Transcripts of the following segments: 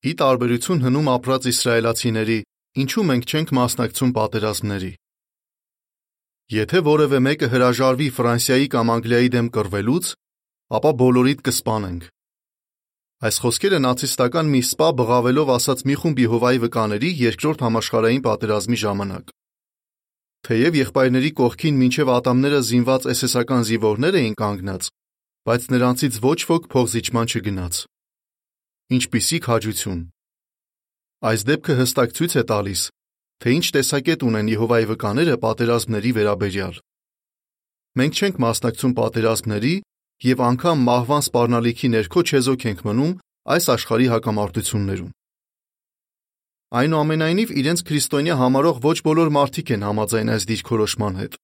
Ի տարբերություն հնում ապրած իսրայելացիների, ինչու մենք չենք մասնակցում պատերազմների։ Եթե որևէ մեկը հրաժարվի Ֆրանսիայի կամ Անգլիայի դեմ կռվելուց, ապա բոլորիդ կսպանենք։ Այս խոսքերը նացիստական մի սպա բղավելով ասաց մի խումբ Եհովայի վկաների երկրորդ համաշխարհային պատերազմի ժամանակ։ Թեև եղբայրների կողքին մինչև ատամները զինված SS-ական զինվորներ էին կանգնած, բայց նրանցից ոչ ոք փողզիջման չգնաց։ Ինչպիսի քաջություն։ Այս դեպքը հստակ ցույց է տալիս, թե ինչ տեսակետ ունեն Եհովայի վկաները պատերազմների վերաբերյալ։ Մենք չենք մասնակցում պատերազմների եւ անգամ մահվան սպառնալիքի ներքո չեզոք ենք մնում այս աշխարհի հակամարտություններում։ Այնուամենայնիվ իրենց քրիստոնյա համարող ոչ բոլոր մարդիկ են համաձայն այս դիրքորոշման հետ։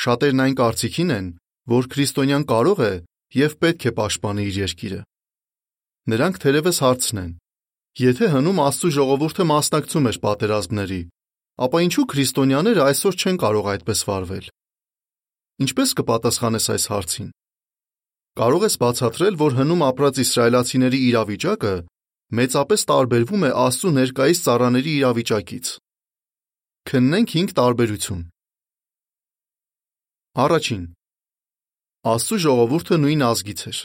Շատերն այն կարծիքին են, որ քրիստոնյան կարող է եւ պետք է պաշտպանի իր երկիրը։ Նրանք թերևս հարցնեն. Եթե հնում Աստծո ժողովուրդը մասնակցում էր պատերազմների, ապա ինչու քրիստոնյաները այսօր չեն կարող այդպես վարվել։ Ինչպես կպատասխանես այս հարցին։ Կարող ես բացատրել, որ հնում ապրած իսրայելացիների իրավիճակը մեծապես տարբերվում է Աստծո ներկայիս ծառաների իրավիճակից։ Քննենք 5 տարբերություն։ Առաջին. Աստծո ժողովուրդը նույն ազգից էր։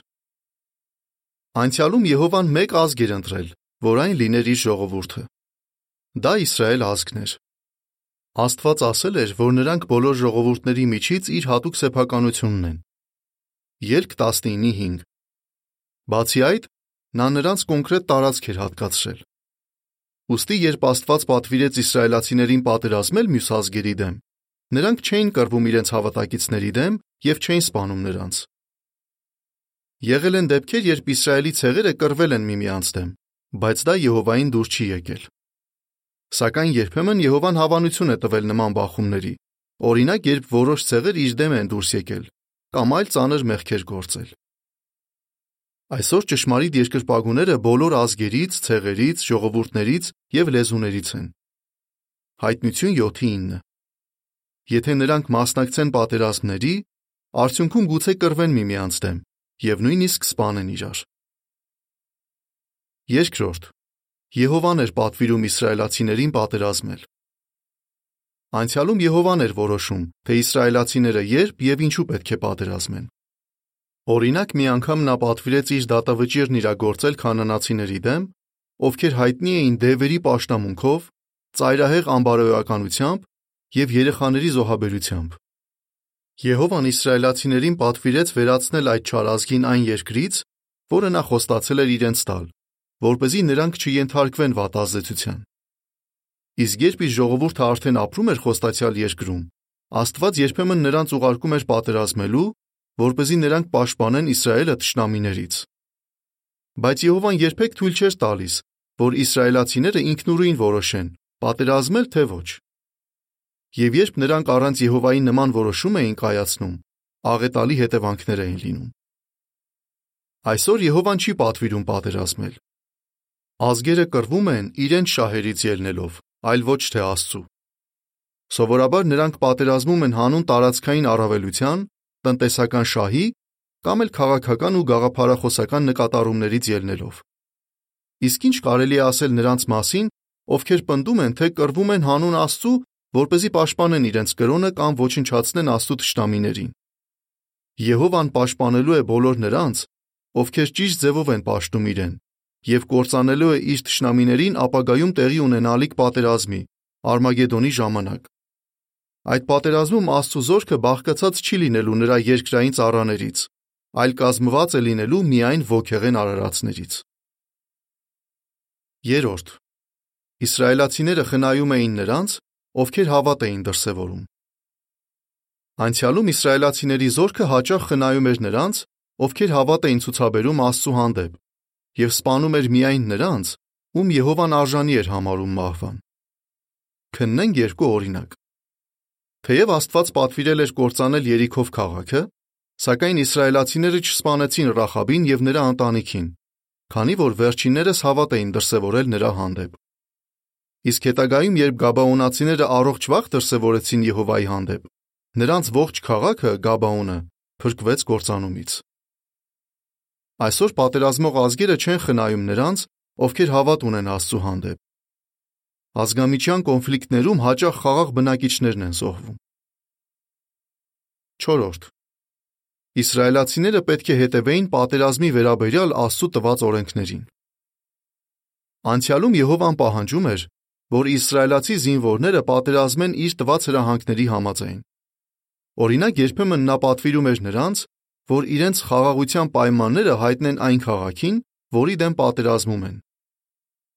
Անցյալում Եհովան մեկ ազգ էր ընտրել, որ այն լիներ իր ժողովուրդը։ Դա Իսրայել ազգն էր։ Աստված ասել էր, որ նրանք բոլոր ժողովուրդների միջից իր հատուկ սեփականությունն են։ Ելք 19:5 Բացի այդ, նա նրանց կոնկրետ տարածք էր հատկացրել։ Ոստի երբ Աստված պատվիրեց իսրայելացիներին պատերազմել մյուս ազգերի դեմ, նրանք չէին կռվում իրենց հավատակիցների դեմ եւ չէին սպանում նրանց։ Եղել են դեպքեր, երբ Իսրայելի ցեղերը կռվել են միմյանց դեմ, բայց դա Եհովային դուր չի եկել։ Սակայն երբեմն Եհովան հավանություն է տվել նման բախումների։ Օրինակ, երբ որոշ ցեղեր իր դեմ են դուրս եկել կամ այլ ծանր մեղքեր գործել։ Այսօր ճշմարիտ երկրպագուները բոլոր ազգերից, ցեղերից, ժողովուրդներից եւ լեզուներից են։ Հայտնություն 7:9 Եթե նրանք մասնակցեն պատերազմների, արդյունքում գուցե կռվեն միմյանց դեմ եւ նույնիսկ սպանեն իրար։ Երկրորդ. Եհովան էր պատվիրում իսրայելացիներին պատերազմել։ Անցյալում Եհովան էր որոշում, թե իսրայելացիները երբ եւ ինչու պետք է պատերազմեն։ Օրինակ մի անգամ նա պատվիրեց իր դատավճիռն իրագործել կանանացիների դեմ, ովքեր հայտնի էին դևերի պաշտամունքով, ծայրահեղ ամբարոյականությամբ եւ երեխաների զոհաբերությամբ։ Եհովան իսրայելացիներին պատվիրեց վերացնել այդ չարազգին այն երկրից, որը նա խոստացել էր իրենց տալ, որ เป զի նրանք չյենթարկվեն վատազդեցության։ Իսկ երբ իր ժողովուրդը արդեն ապրում էր խոստացյալ երկրում, Աստված երբեմն նրանց ուղարկում էր պատերազմելու որ เป զի նրանք պաշտպանեն Իսրայելը թշնամիներից։ Բայց Եհովան երբեք թույլ չէր տալիս, որ իսրայելացիները ինքնուրույն որոշեն՝ պատերազմել թե ոչ։ Եվ երբ նրանք առանց Եհովայի նման որոշում էին կայացնում, աղետալի հետևանքներ էին լինում։ Այսօր Եհովան չի պատվիրում պատերազմել։ Ազգերը կռվում են իրենց շահերից ելնելով, այլ ոչ թե Աստծու։ Սովորաբար նրանք պատերազմում են հանուն տարածքային առավելության տնտեսական շահի կամ էլ քաղաքական ու գաղափարախոսական նկատառումներից ելնելով։ Իսկ ինչ կարելի է ասել նրանց մասին, ովքեր պնդում են, թե կռվում են հանուն Աստծու, որ เป զի պաշտպանեն իրենց կրոնը կամ ոչնչացնեն Աստծո ճշտամիներին։ Եհովան պաշտպանելու է բոլոր նրանց, ովքեր ճիշտ ձևով են պաշտում իրեն, եւ կործանելու է իր ճշտամիներին ապագայում տեղի ունենալիք պատերազմի Արմագեդոնի ժամանակ։ Այդ պատերազմում Աստծո զորքը բաղկացած չի լինելու նրա երկրային ծառաներից, այլ կազմված է լինելու միայն ոգեղեն արարածներից։ Երորդ. Իսրայելացիները խնայում էին նրանց, ովքեր հավատ էին դրսևորում։ Անցյալում իսրայելացիների զորքը հաճախ խնայում էր նրանց, ովքեր հավատ էին ցուցաբերում Աստծո հանդեպ, եւ սպանում էր միայն նրանց, ում Եհովան արժանի էր համարում մահվան։ Քննենք երկու օրինակ։ Թեև Աստված պատվիրել էր կործանել Երիքով քաղաքը, սակայն իսրայելացիները չսպանեցին Ռախաբին եւ նրա ընտանիքին, քանի որ վերջիններս հավատ էին դրսևորել նրա հանդեպ։ Իսկ հետագայում, երբ Գաբաոնացիները առողջ վախ դրսևորեցին Եհովայի հանդեպ, նրանց ողջ քաղաքը Գաբաոնը փրկվեց կործանումից։ Այսօր պատերազմող ազգերը չեն խնայում նրանց, ովքեր հավատ ունեն Աստծո հանդեպ։ Ազգամիչյան կոնֆլիկտներում հաճախ խաղաղ բնակիչներն են զոհվում։ 4. Իսրայելացիները պետք է հետևեին պատերազմի վերաբերյալ Աստծո տված օրենքներին։ Անցյալում Եհովան պահանջում էր, որ իսրայելացի զինվորները պատերազմեն իր տված հրահանգների համաձայն։ Օրինակ երբեմն նա պատվիրում էր նրանց, որ իրենց խաղաղության պայմանները հայտնեն այն քաղաքին, որի դեմ պատերազմում են։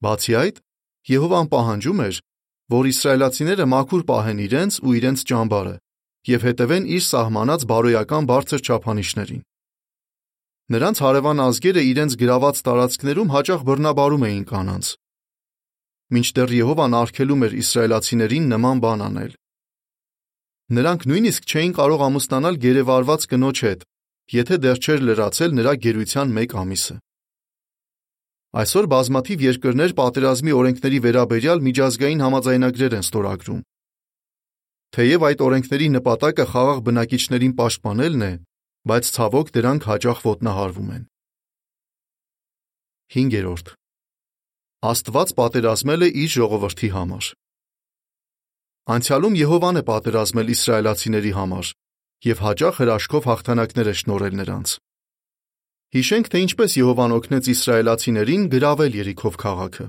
Բացի այդ, Եհովան պահանջում էր, որ իսրայելացիները մաքուր պահեն իրենց ու իրենց ճամբարը եւ հետևեն իր սահմանած բարոյական բարձր չափանիշներին։ Նրանց հարևան ազգերը իրենց գրաված տարածքներում հաճախ բռնաբարում էին կանանց։ Մինչդեռ Եհովան արգելում էր իսրայելացիներին նման բան անել։ Նրանք նույնիսկ չէին կարող ամուսնանալ գերեվարված կնոջ հետ, եթե դեռ չէր լրացել նրա գերության 1 ամիսը։ Այսօր բազմաթիվ երկրներ պատերազմի օրենքների վերաբերյալ միջազգային համաձայնագրեր են ստորագրում։ Թեև այդ օրենքների նպատակը խաղաղ բնակիչներին պաշտպանելն է, բայց ցավոք դրանք հաճախ ոտնահարվում են։ 5. Աստված պատերազմել է իր ժողովրդի համար։ Անցյալում Եհովան է պատերազմել իսրայելացիների համար եւ հաճախ հրաշքով հաղթանակներ է շնորհել նրանց։ Հիշենք, թե ինչպես Եհովան օգնեց իսրայելացիներին գրավել Երիքով քաղաքը։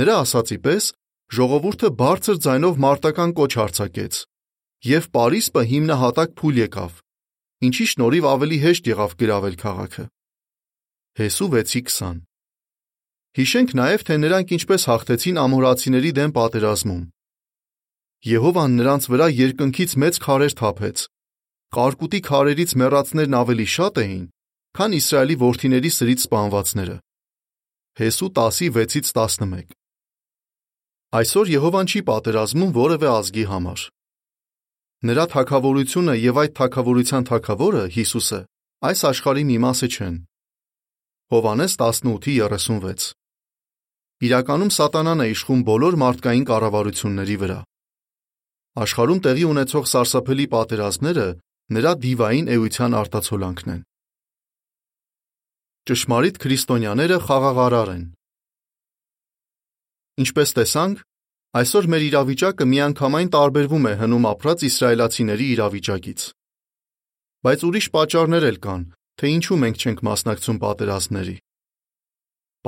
Նրա ասացի պես ժողովուրդը բարձր ձայնով մարտական կոչ արձակեց, եւ Պարիսպը հիմնահատակ փուլ եկավ, ինչի շնորհիվ ավելի հեշտ եղավ գրավել քաղաքը։ Հեսու 6:20 Հիշենք նաև, թե նրանք ինչպես հաղթեցին ամորացիների դեմ պատերազմում։ Եհովան նրանց վրա երկնքից մեծ քարեր թափեց։ Կարկուտի քարերից մեռածներն ավելի շատ էին, քան Իսրայելի որդիների սրից սպանվածները։ Հեսու 10:6-ից 11 Այսօր Եհովան չի պատերազմում որևէ ազգի համար։ Նրա թակավորությունը եւ այդ թակավորության թակավորը Հիսուսը այս աշխարհի մի մասը չեն։ Հովանես 18:36 Իրականում սատանան է իշխում բոլոր մարդկային կառավարությունների վրա։ Աշխարհում տեղի ունեցող սարսափելի պատերազմները նրա դիվային էության արտացոլանքն են։ Ճշմարիտ քրիստոնյաները խաղաղարար են։ Ինչպես տեսանք, այսօր մեր իրավիճակը միանգամայն տարբերվում է հնում ապրած իսրայելացիների իրավիճակից։ Բայց ուրիշ պատճառներ էլ կան, թե ինչու մենք չենք մասնակցում պատերազմների։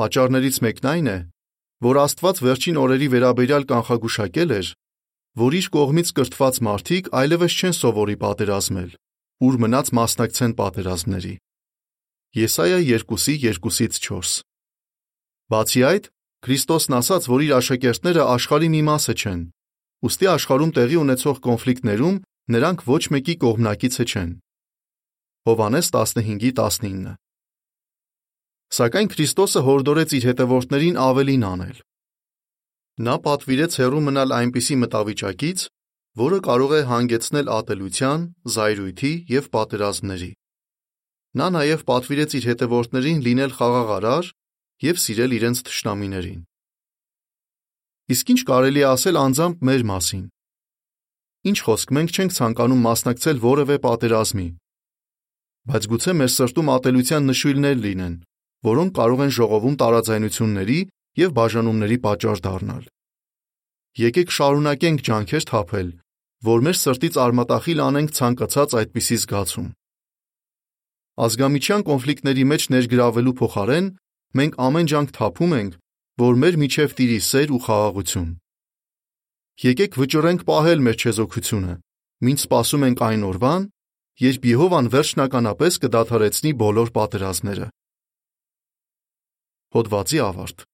Պատճառներից մեկն այն է, որ Աստված վերջին օրերի վերաբերյալ կանխագուշակել էր, որ իր կողմից կրթված մարդիկ այլևս չեն սովորի պատերազմել, ուր մնաց մասնակցեն պատերազմների։ Եսայա 2-ի 2-ից 4 Բացի այդ, Քրիստոսն ասաց, որ իր աշակերտները աշխարհի մի մասը չեն, ուստի աշխարհում տեղի ունեցող կոնֆլիկտներում նրանք ոչ մեկի կողմնակիցը չեն։ Հովանես 15:19 Սակայն Քրիստոսը հորդորեց իր հետևորդներին ավելին անել։ Նա պատվիրեց հեռու մնալ այնպիսի մտավիճակից, որը կարող է հանգեցնել ատելության, զայրույթի եւ պատերազմների։ Նա նաև պատվիրեց իր հետևորդներին լինել խաղաղարար եւ սիրել իրենց թշնամիներին։ Իսկ ինչ կարելի է ասել անձամբ մեր մասին։ Ինչ խոսք, մենք չենք ցանկանում մասնակցել որևէ պատերազմի։ Բայց գուցե մեր սրտում ատելության նշույլներ լինեն, որոնք կարող են ժողովում տարաձայնությունների եւ բաժանումների պատճառ դառնալ։ Եկեք շարունակենք ջանքեր թափել, որ մեր սրտից արմատախիլ անենք ցանկացած այդպիսի զգացում։ Ազգամիչյան կոնֆլիկտների մեջ ներգրավելու փոխարեն մենք ամեն ջանք թափում ենք, որ մեր միջև տիրի սեր ու խաղաղություն։ Եկեք վճռենք պահել մեր չեզոքությունը, ինչ սպասում ենք այն օրվան, երբ Եհովան վերջնականապես կդադարեցնի բոլոր պատերազմները։ Հոդվացի ավարտ